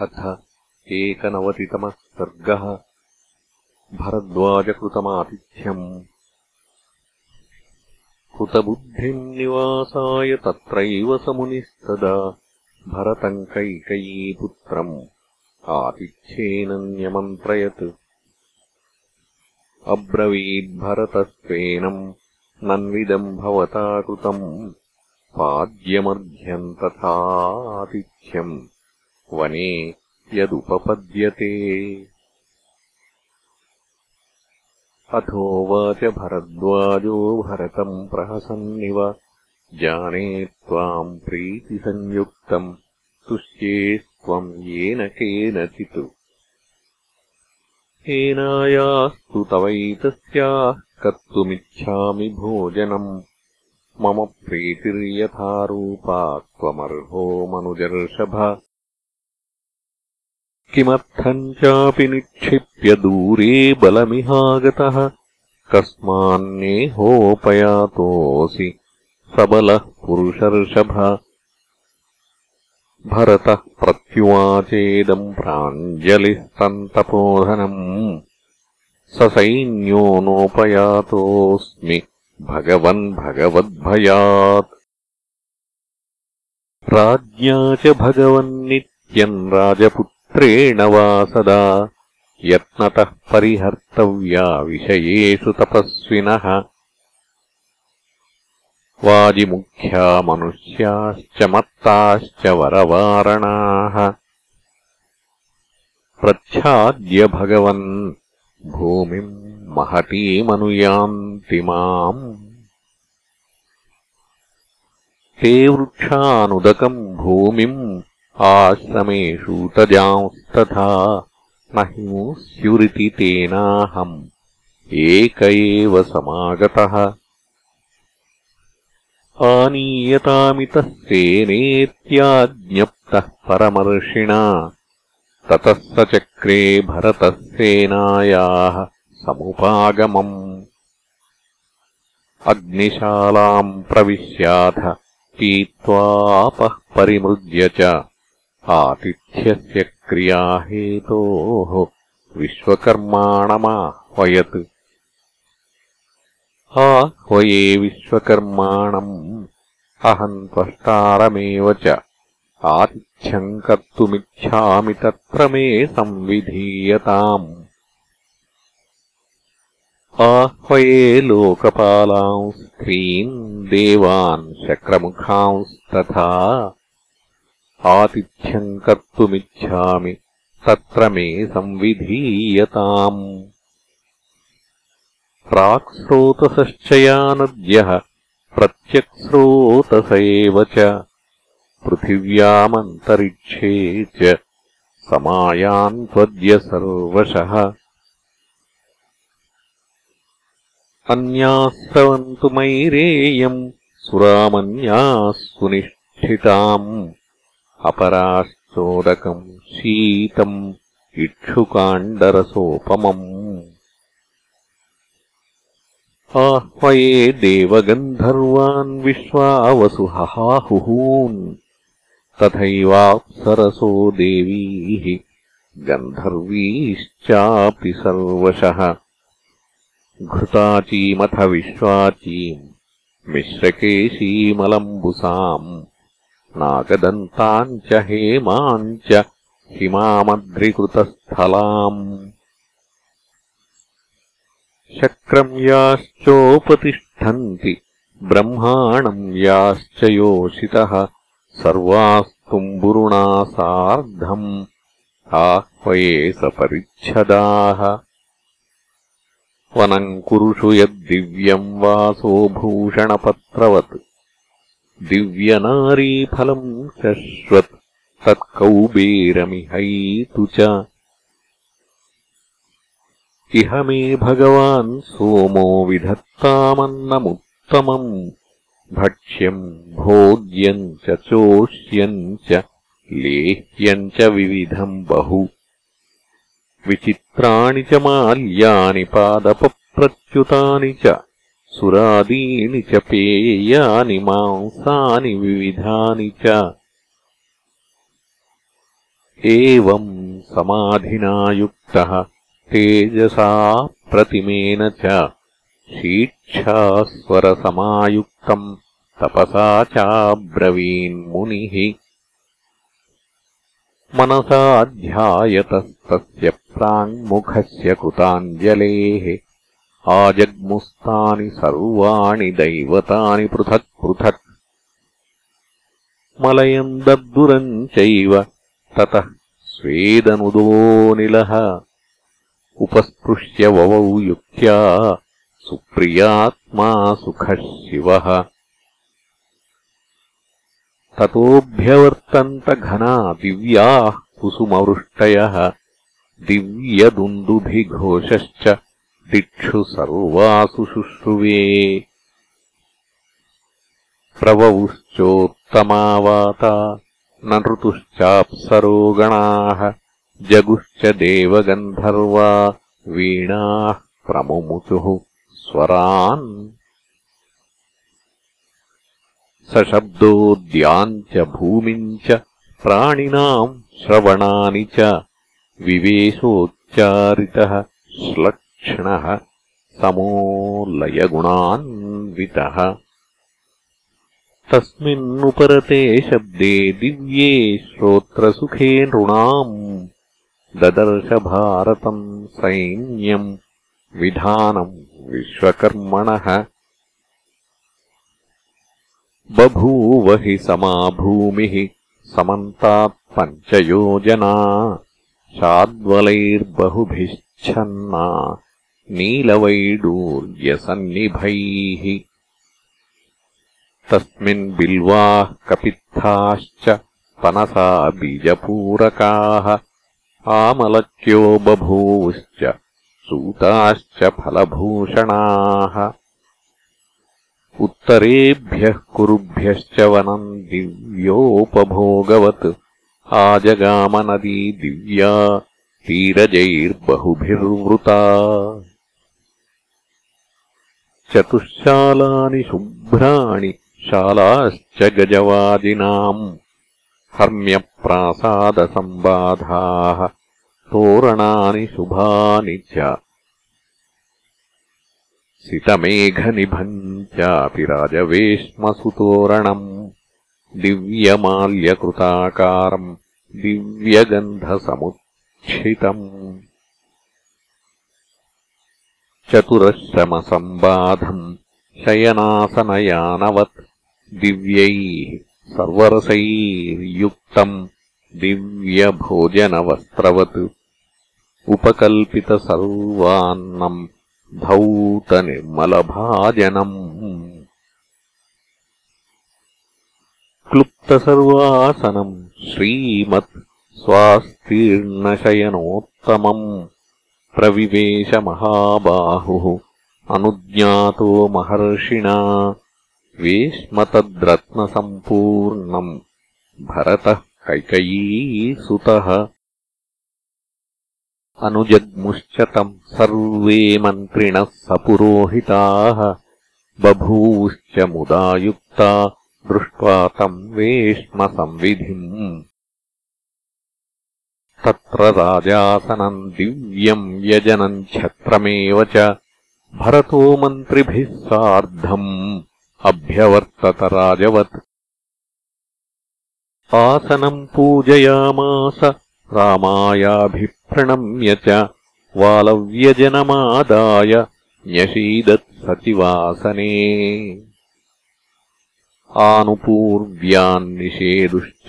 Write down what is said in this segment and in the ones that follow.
अथ एकनवतितमः सर्गः भरद्वाजकृतमातिथ्यम्। कृतबुद्धिम् तत्रैव स मुनिस्तदा भरतम् कैकयीपुत्रम् आतिथ्येन न्यमन्त्रयत्। अब्रवीद्भरतस्त्वेनम् नन्विदम् भवता कृतम्। पाद्यमर्घ्यम् तथातिथ्यम् वने यदुपपद्यते। अथोवाच भरद्वाजो भरतम् प्रहसन्निव। जाने त्वाम् प्रीतिसंयुक्तम् तुष्येस्त्वम् येन केनचित्। एनायास्तु तवैतस्याः कर्तुमिच्छामि भोजनम् मम प्रीतिर्यथारूपा त्वमर्हो मनुजर्षभ किमर्थम् चापि निक्षिप्य दूरे बलमिहागतः कस्मान्नेहोपयातोऽसि सबलः पुरुषर्षभ। भरतः प्रत्युवाचेदम् प्राञ्जलिः सन्तपोधनम्। ससैन्यो नोपयातोऽस्मि भगवन् भगवद्भयात्। राज्ञा च भगवन्नित्यम् राजपुत्र ेण वा सदा। यत्नतः परिहर्तव्या विषयेषु तपस्विनः। वाजिमुख्या मनुष्याश्च मत्ताश्च वरवारणाः। प्रच्छाद्य भगवन् भूमिम् महतीमनुयान्ति माम्। ते वृक्षानुदकम् भूमिम् आश्रमेषूतजांस्तथा न हिंस्युरिति तेनाहम्। एक एव समागतः। आनीयतामितः सेनेत्याज्ञप्तः परमर्षिणा। ततः स चक्रे भरतः सेनायाः समुपागमम्। अग्निशालाम् प्रविश्याथ पीत्वापः परिमृज्य च आतिथ्यस्य क्रियाहेतोः विश्वकर्माणमाह्वयत्। आह्वये विश्वकर्माणम् अहम् त्वष्टारमेव च। आतिथ्यम् कर्तुमिच्छामि तत्र मे संविधीयताम्। आह्वये लोकपालाम् स्त्रीम् देवान् शक्रमुखांस्तथा आतिथ्यम् कर्तुमिच्छामि। तत्र मे संविधीयताम्। प्राक्स्रोतसश्च या नद्यः प्रत्यक्स्रोतस एव च। पृथिव्यामन्तरिक्षे च समायान्त्वद्य सर्वशः। अन्यास्रवन्तु मैरेयम् सुरामन्याः सुनिष्ठिताम् अपराश्चोदकम् शीतम् इक्षुकाण्डरसोपमम्। आह्वये देवगन्धर्वान् विश्वावसुहहाहुहून्। तथैवाप्सरसो देवीः गन्धर्वीश्चापि सर्वशः। घृताचीमथ विश्वाचीम् मिश्रकेशीमलम्बुसाम् नागदन्ताम् च हेमाम् च हिमामद्रिकृतस्थलाम् शक्रम् याश्चोपतिष्ठन्ति ब्रह्माणम् याश्च योषितः सर्वास्तुम्बुरुणा सार्धम् आह्वये सपरिच्छदाः। वनम् कुरुषु यद्दिव्यम् वासो भूषणपत्रवत् दिव्यनारीफलम् शश्वत् तत्कौबेरमिहैतु च इह मे भगवान् सोमो विधत्तामन्नमुत्तमम् भक्ष्यम् भोग्यम् च चोष्यम् च लेह्यम् च विविधम् बहु। विचित्राणि च माल्यानि पादपप्रच्युतानि च सुरादीनि च पेयानि मांसानि विविधानि च। एवम् समाधिना युक्तः तेजसा प्रतिमेन च शीक्षास्वरसमायुक्तम् तपसा चाब्रवीन्मुनिः मनसाध्यायतस्तस्य प्राङ्मुखस्य कृताञ्जलेः आजग्मुस्तानि सर्वाणि दैवतानि पृथक् पृथक्। मलयम् दद्दुरम् चैव ततः स्वेदनुदोनिलः उपस्पृश्य ववौ युक्त्या सुप्रियात्मा सुखः शिवः। ततोऽभ्यवर्तन्तघना दिव्याः कुसुमवृष्टयः। दिव्यदुन्दुभिघोषश्च दिक्षु सर्वासु शुश्रुवे। प्रवौश्चोत्तमावाता न ऋतुश्चाप्सरोगणाः जगुश्च देवगन्धर्वा वीणाः प्रमुमुचुः स्वरान्। सशब्दोद्याम् च भूमिम् च प्राणिनाम् श्रवणानि च विवेशोच्चारितः श्लक्ष्णः समो लयगुणान्वितः तस्मिन्नुपरते शब्दे दिव्ये श्रोत्रसुखे नृणाम्। ददर्श भारतम् सैन्यम् विधानम् विश्वकर्मणः। बभूव हि समा भूमिः समन्तात् पञ्चयोजना शाद्वलैर्बहुभिश्छन्ना नीलवैडूर्यसन्निभैः। तस्मिन् बिल्वाः कपित्थाश्च पनसा बीजपूरकाः। आमलक्यो बभूवुश्च सूताश्च फलभूषणाः। उत्तरेभ्यः कुरुभ्यश्च वनम् दिव्योपभोगवत्। आजगामनदी दिव्या तीरजैर्बहुभिर्वृता चतुःशालानि शुभ्राणि शालाश्च गजवादिनाम् हर्म्यप्रासादसम्बाधाः तोरणानि शुभानि च। सितमेघनिभम् चापि राजवेश्मसुतोरणम् दिव्यमाल्यकृताकारम् दिव्यगन्धसमुच्छितम् चतुरश्रमसम्बाधम् शयनासनयानवत् दिव्यैः सर्वरसैर्युक्तम् दिव्यभोजनवस्त्रवत् उपकल्पितसर्वान्नम् धौतनिर्मलभाजनम् क्लुप्तसर्वासनम् श्रीमत् स्वास्तीर्णशयनोत्तमम् प्रविवेशमहाबाहुः। अनुज्ञातो महर्षिणा। वेश्मतद्रत्नसम्पूर्णम् भरतः कैकयीसुतः। अनुजग्मुश्च तम् सर्वे मन्त्रिणः सपुरोहिताः। बभूवुश्च मुदायुक्ता। दृष्ट्वा तम् वेश्मसंविधिम् तत्र राजासनम् दिव्यम् व्यजनम् छत्रमेव च भरतो मन्त्रिभिः सार्धम् अभ्यवर्तत राजवत्। आसनम् पूजयामास रामायाभिप्रणम्य च वालव्यजनमादाय न्यषीदत्सचिवासने आनुपूर्व्यान्निषेदुश्च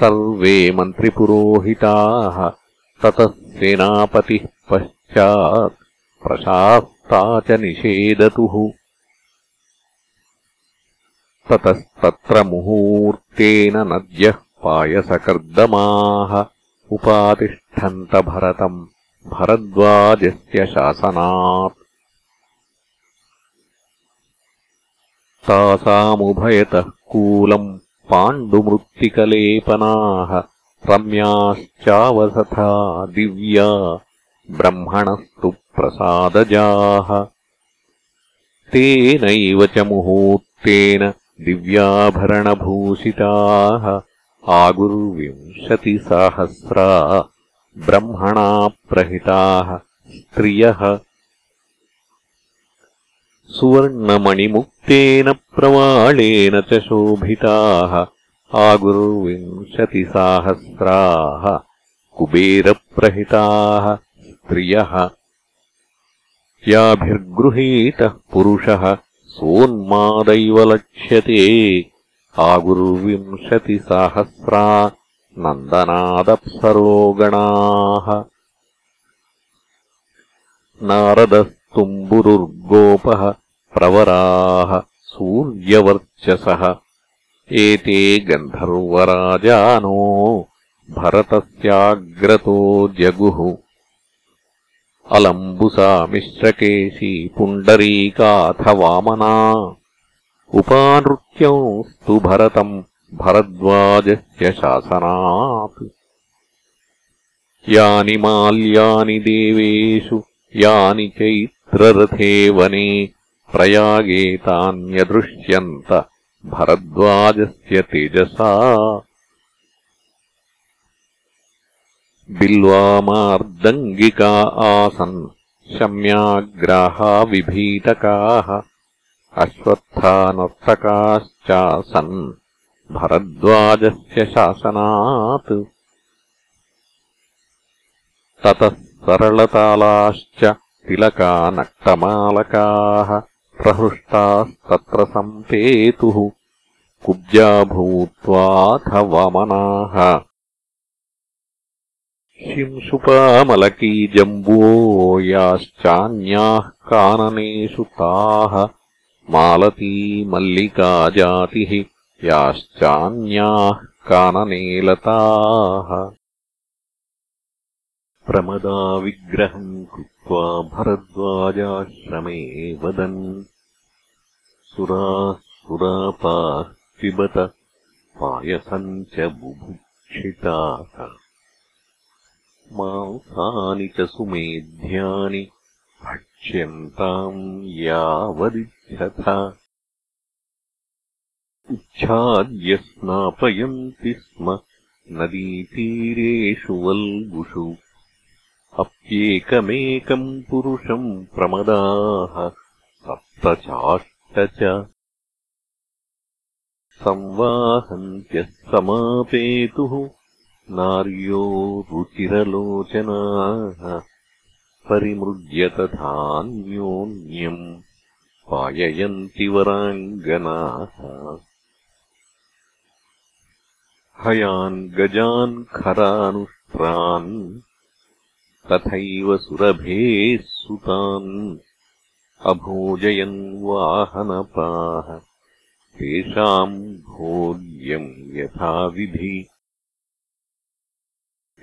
सर्वे मन्त्रिपुरोहिताः ततः सेनापतिः पश्चात् प्रशास्ता च निषेदतुः ततस्तत्र मुहूर्तेन नद्यः पायसकर्दमाः उपातिष्ठन्त भरतम् भरद्वाजस्य शासनात्। तासामुभयतः कूलम् पाण्डुमृत्तिकलेपनाः रम्याश्चावसथा दिव्या ब्रह्मणस्तु प्रसादजाः। तेनैव च मुहूर्तेन दिव्याभरणभूषिताः आगुर्विंशतिसाहस्रा ब्रह्मणा प्रहिताः स्त्रियः सुवर्णमणिमुक्तेन प्रवाळेन च शोभिताः आगुर्विंशतिसाहस्राः कुबेरप्रहिताः स्त्रियः याभिर्गृहीतः पुरुषः सोन्मादैव लक्ष्यते आगुर्विंशतिसाहस्रा नन्दनादप्सरोगणाः नारदस्तुम्बुरुर्गोपः प्रवराः सूर्यवर्चसः। एते गन्धर्वराजानो भरतस्याग्रतो जगुः। अलम्बुसामिश्रकेशी पुण्डरीकाथ वामना। उपानृत्यंस्तु भरतम् भरद्वाजस्य शासनात्। यानि माल्यानि देवेषु यानि चैत्ररथे वने प्रयागे तान्यदृश्यन्त भरद्वाजस्य तेजसा। बिल्वामार्दङ्गिका आसन् शम्याग्राहा विभीतकाः अश्वत्थानर्तकाश्चासन् भरद्वाजस्य शासनात्। ततः सरलतालाश्च तिलका नक्तमालकाः प्रहृष्टास्तत्र सम्पेतुः कुब्जा भूत्वाथ वमनाः शिंशुपामलकीजम्बो याश्चान्याः काननेषु ताः। मालती मल्लिकाजातिः याश्चान्याः काननेलताः प्रमदाविग्रहम् कृत्वा भरद्वाजाश्रमे वदन् सुराः सुरापाः पिबत पायसम् च बुभुक्षिताः। मांसानि च सुमेध्यानि भक्ष्यन्ताम् यावदिच्छथ उच्छाद्य स्नापयन्ति स्म नदीतीरेषु वल्गुषु अप्येकमेकम् पुरुषम् प्रमदाः सप्तचाष्ट च। संवाहन्त्यः समापेतुः नार्यो रुचिरलोचनाः परिमृज्य तथान्योन्यम् पाययन्ति वराङ्गनाः। हयान् गजान् खरानुष्ट्रान् तथैव सुरभेः सुतान् अभोजयन् वाहनपाः तेषाम् भोज्यम् यथाविधि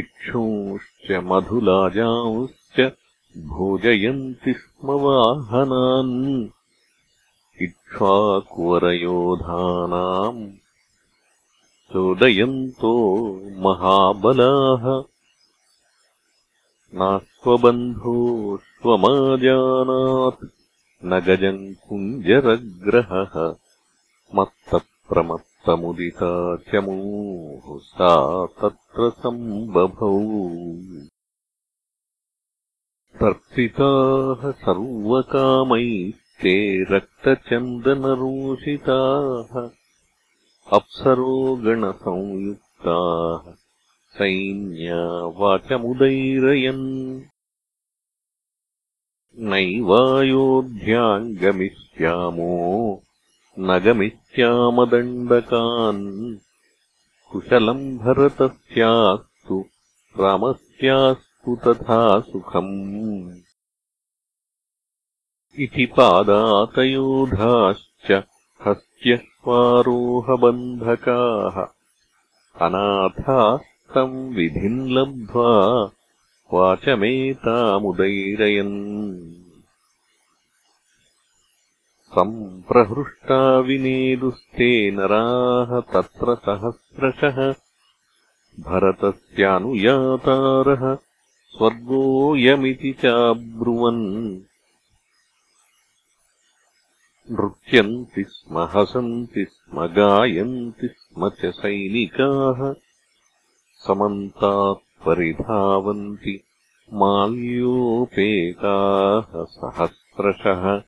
इक्षूंश्च मधुलाजांश्च भोजयन्ति स्म वाहनान् इक्ष्वाकुवरयोधानाम् चोदयन्तो महाबलाः नास्त्वबन्धोष्वमाजानात् न गजम् कुञ्जरग्रहः मत्तप्रमत् समुदिता च सा तत्र सम्बभौ। तर्पिताः सर्वकामैस्ते रक्तचन्दनरोषिताः। अप्सरोगणसंयुक्ताः सैन्या वाचमुदैरयन्। नैवायोध्याम् गमिष्यामो न गमिष्यामदण्डकान् कुशलम् भरतस्यास्तु रामस्यास्तु तथा सुखम्। इति पादातयोधाश्च हस्त्यश्वारोहबन्धकाः अनाथास्तम् विधिम् लब्ध्वा वाचमेतामुदैरयन् सम्प्रहृष्टा विनेदुस्ते नराः तत्र सहस्रशः। भरतस्यानुयातारः स्वर्गोऽयमिति चाब्रुवन्। नृत्यन्ति स्म हसन्ति स्म गायन्ति स्म च सैनिकाः समन्तात् परिधावन्ति माल्योपेताः सहस्रशः।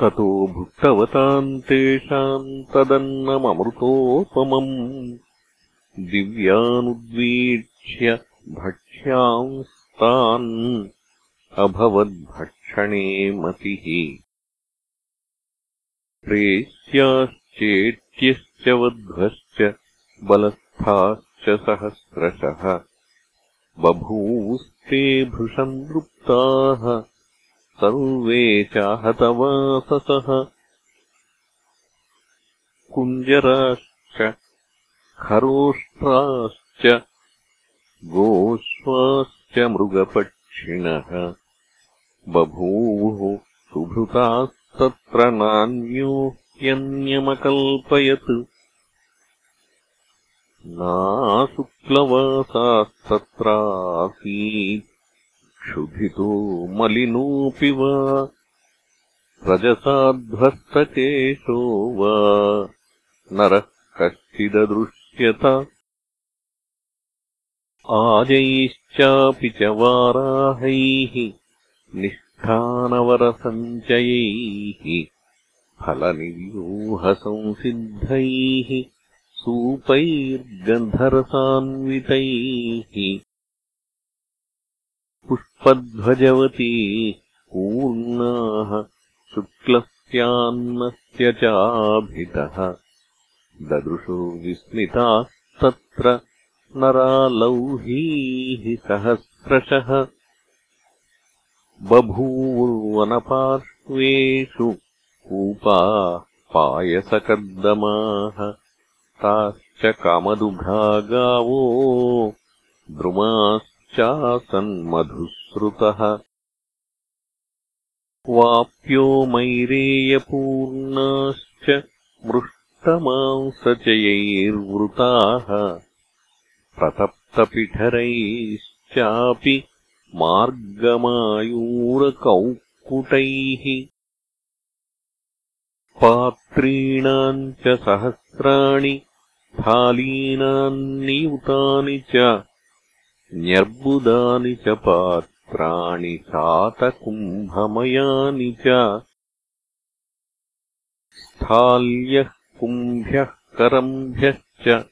ततो भुक्तवताम् तेषाम् तदन्नममृतोपमम्। दिव्यानुद्वीक्ष्य भक्ष्यांस्तान् अभवद्भक्षणे मतिः। प्रेष्याश्चेत्यश्च वध्वश्च बलस्थाश्च सहस्रशः बभूवुस्ते भृशम् दृप्ताः सर्वे चाहतवाससः। कुञ्जराश्च खरोष्ट्राश्च गोश्वाश्च मृगपक्षिणः। बभूवुः सुभृतास्तत्र नाशुक्लवासास्तत्रासीत् क्षुधितो मलिनोऽपि वा रजसाध्वस्तकेशो वा नरः कश्चिददृश्यत। आजैश्चापि च वाराहैः निष्ठानवरसञ्चयैः फलनिव्यूहसंसिद्धैः सूपैर्गन्धरसान्वितैः पुष्पध्वजवती पूर्णाः शुक्लस्यान्नस्य चाभितः। ददृशो विस्मितास्तत्र नरालौहीः सहस्रशः। बभूवुर्वनपार्श्वेषु कूपाः पायसकर्दमाः ताश्च कामदुघा गावो द्रुमाश्चासन्मधुश्रुतः। वाप्यो मैरेयपूर्णाश्च मृष्टमांसचयैर्वृताः। प्रतप्तपिठरैश्चापि मार्गमायूरकौक्कुटैः पात्रीणाम् च सहस्राणि थालीनाम् नियुतानि च न्यर्बुदानि च पात्राणि सातकुम्भमयानि च। स्थाल्यः कुम्भ्यः करम्भ्यश्च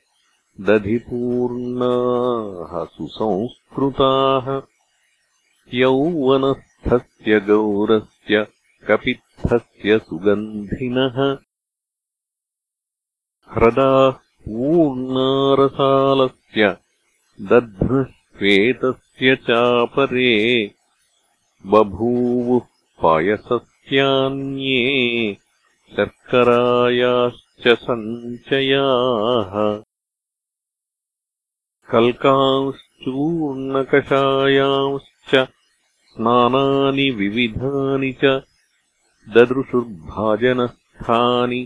दधिपूर्णाः सुसंस्कृताः। यौवनस्थस्य गौरस्य कपित्थस्य सुगन्धिनः ह्रदाः पूर्णारसालस्य दध्नश्वेतस्य चापरे बभूवुः पायसस्यान्ये शर्करायाश्च सञ्चयाः। कल्कांश्चूर्णकषायांश्च स्नानानि विविधानि च ददृशुर्भाजनस्थानि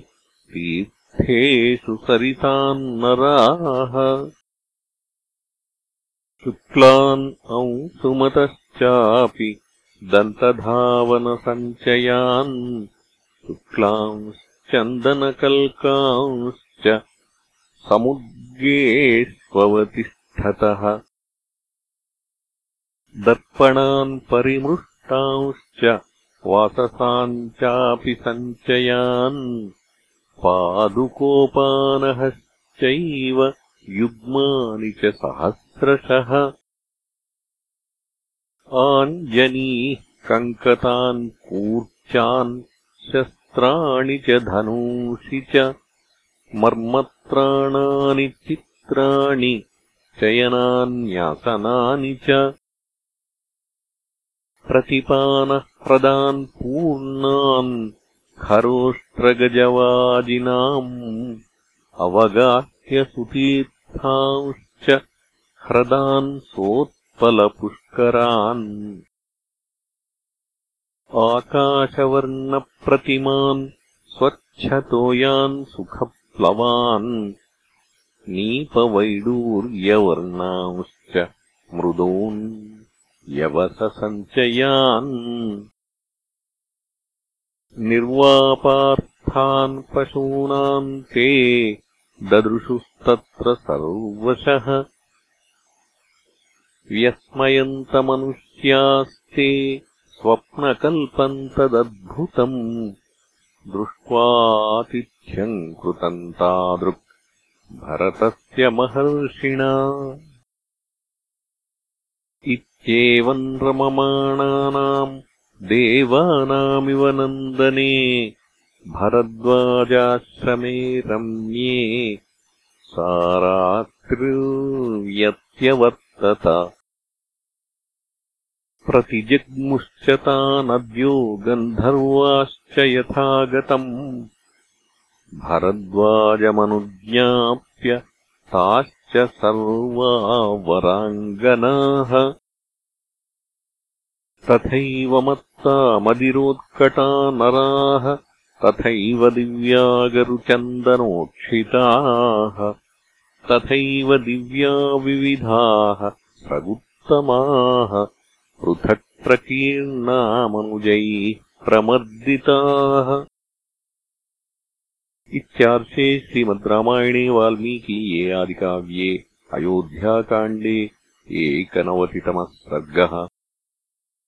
तीर्थेषु सरितान्नराः शुक्लान् अंसुमतश्चापि दन्तधावनसञ्चयान्। शुक्लांश्चन्दनकल्कांश्च समुद्गेष्वतिष्ठतः दर्पणान् परिमृष्टांश्च वाससाम् चापि सञ्चयान् पादुकोपानहश्चैव युग्मानि च सहस्रशः। आञ्जनीः कङ्कतान् कूर्चान् शस्त्राणि च धनूषि च मर्मत्राणानि चित्राणि चयनान्यासनानि च प्रतिपानह्रदान् पूर्णान् अवगाह्यसुतीर्थांश्च ह्रदान् सोत्पलपुष्करान् आकाशवर्णप्रतिमान् स्वच्छतोयान् सुखप्लवान् नीपवैडूर्यवर्णांश्च मृदून् यवससञ्चयान् स्वस्थान् पशूनाम् ते ददृशुस्तत्र सर्वशः। व्यस्मयन्तमनुष्यास्ते स्वप्नकल्पम् तदद्भुतम् दृष्ट्वातिथ्यम् कृतम् तादृक् भरतस्य महर्षिणा। इत्येवम् रममाणानाम् देवानामिव नन्दने भरद्वाजाश्रमे रम्ये सारात्रिर्यत्यवर्तत प्रतिजग्मुश्च तानद्यो गन्धर्वाश्च यथागतम्। भरद्वाजमनुज्ञाप्य ताश्च सर्वा वराङ्गनाः तथैव मत्ता मदिरोत्कटा नराः तथैव दिव्यागरुचन्दनोक्षिताः तथैव दिव्या विविधाः सगुत्तमाः पृथक् प्रकीर्णामनुजैः प्रमर्दिताः। इत्यार्षे श्रीमद् रामायणे वाल्मीकीये आदिकाव्ये अयोध्याकाण्डे एकनवतितमः सर्गः